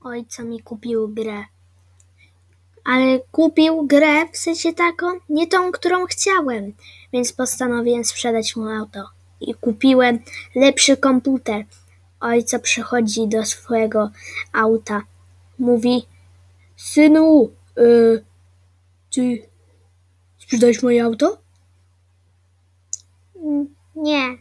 ojca mi kupił grę. Ale kupił grę w sensie taką, nie tą, którą chciałem, więc postanowiłem sprzedać mu auto. I kupiłem lepszy komputer. Ojca przychodzi do swojego auta. Mówi, synu, y, ty sprzedałeś moje auto? Nie,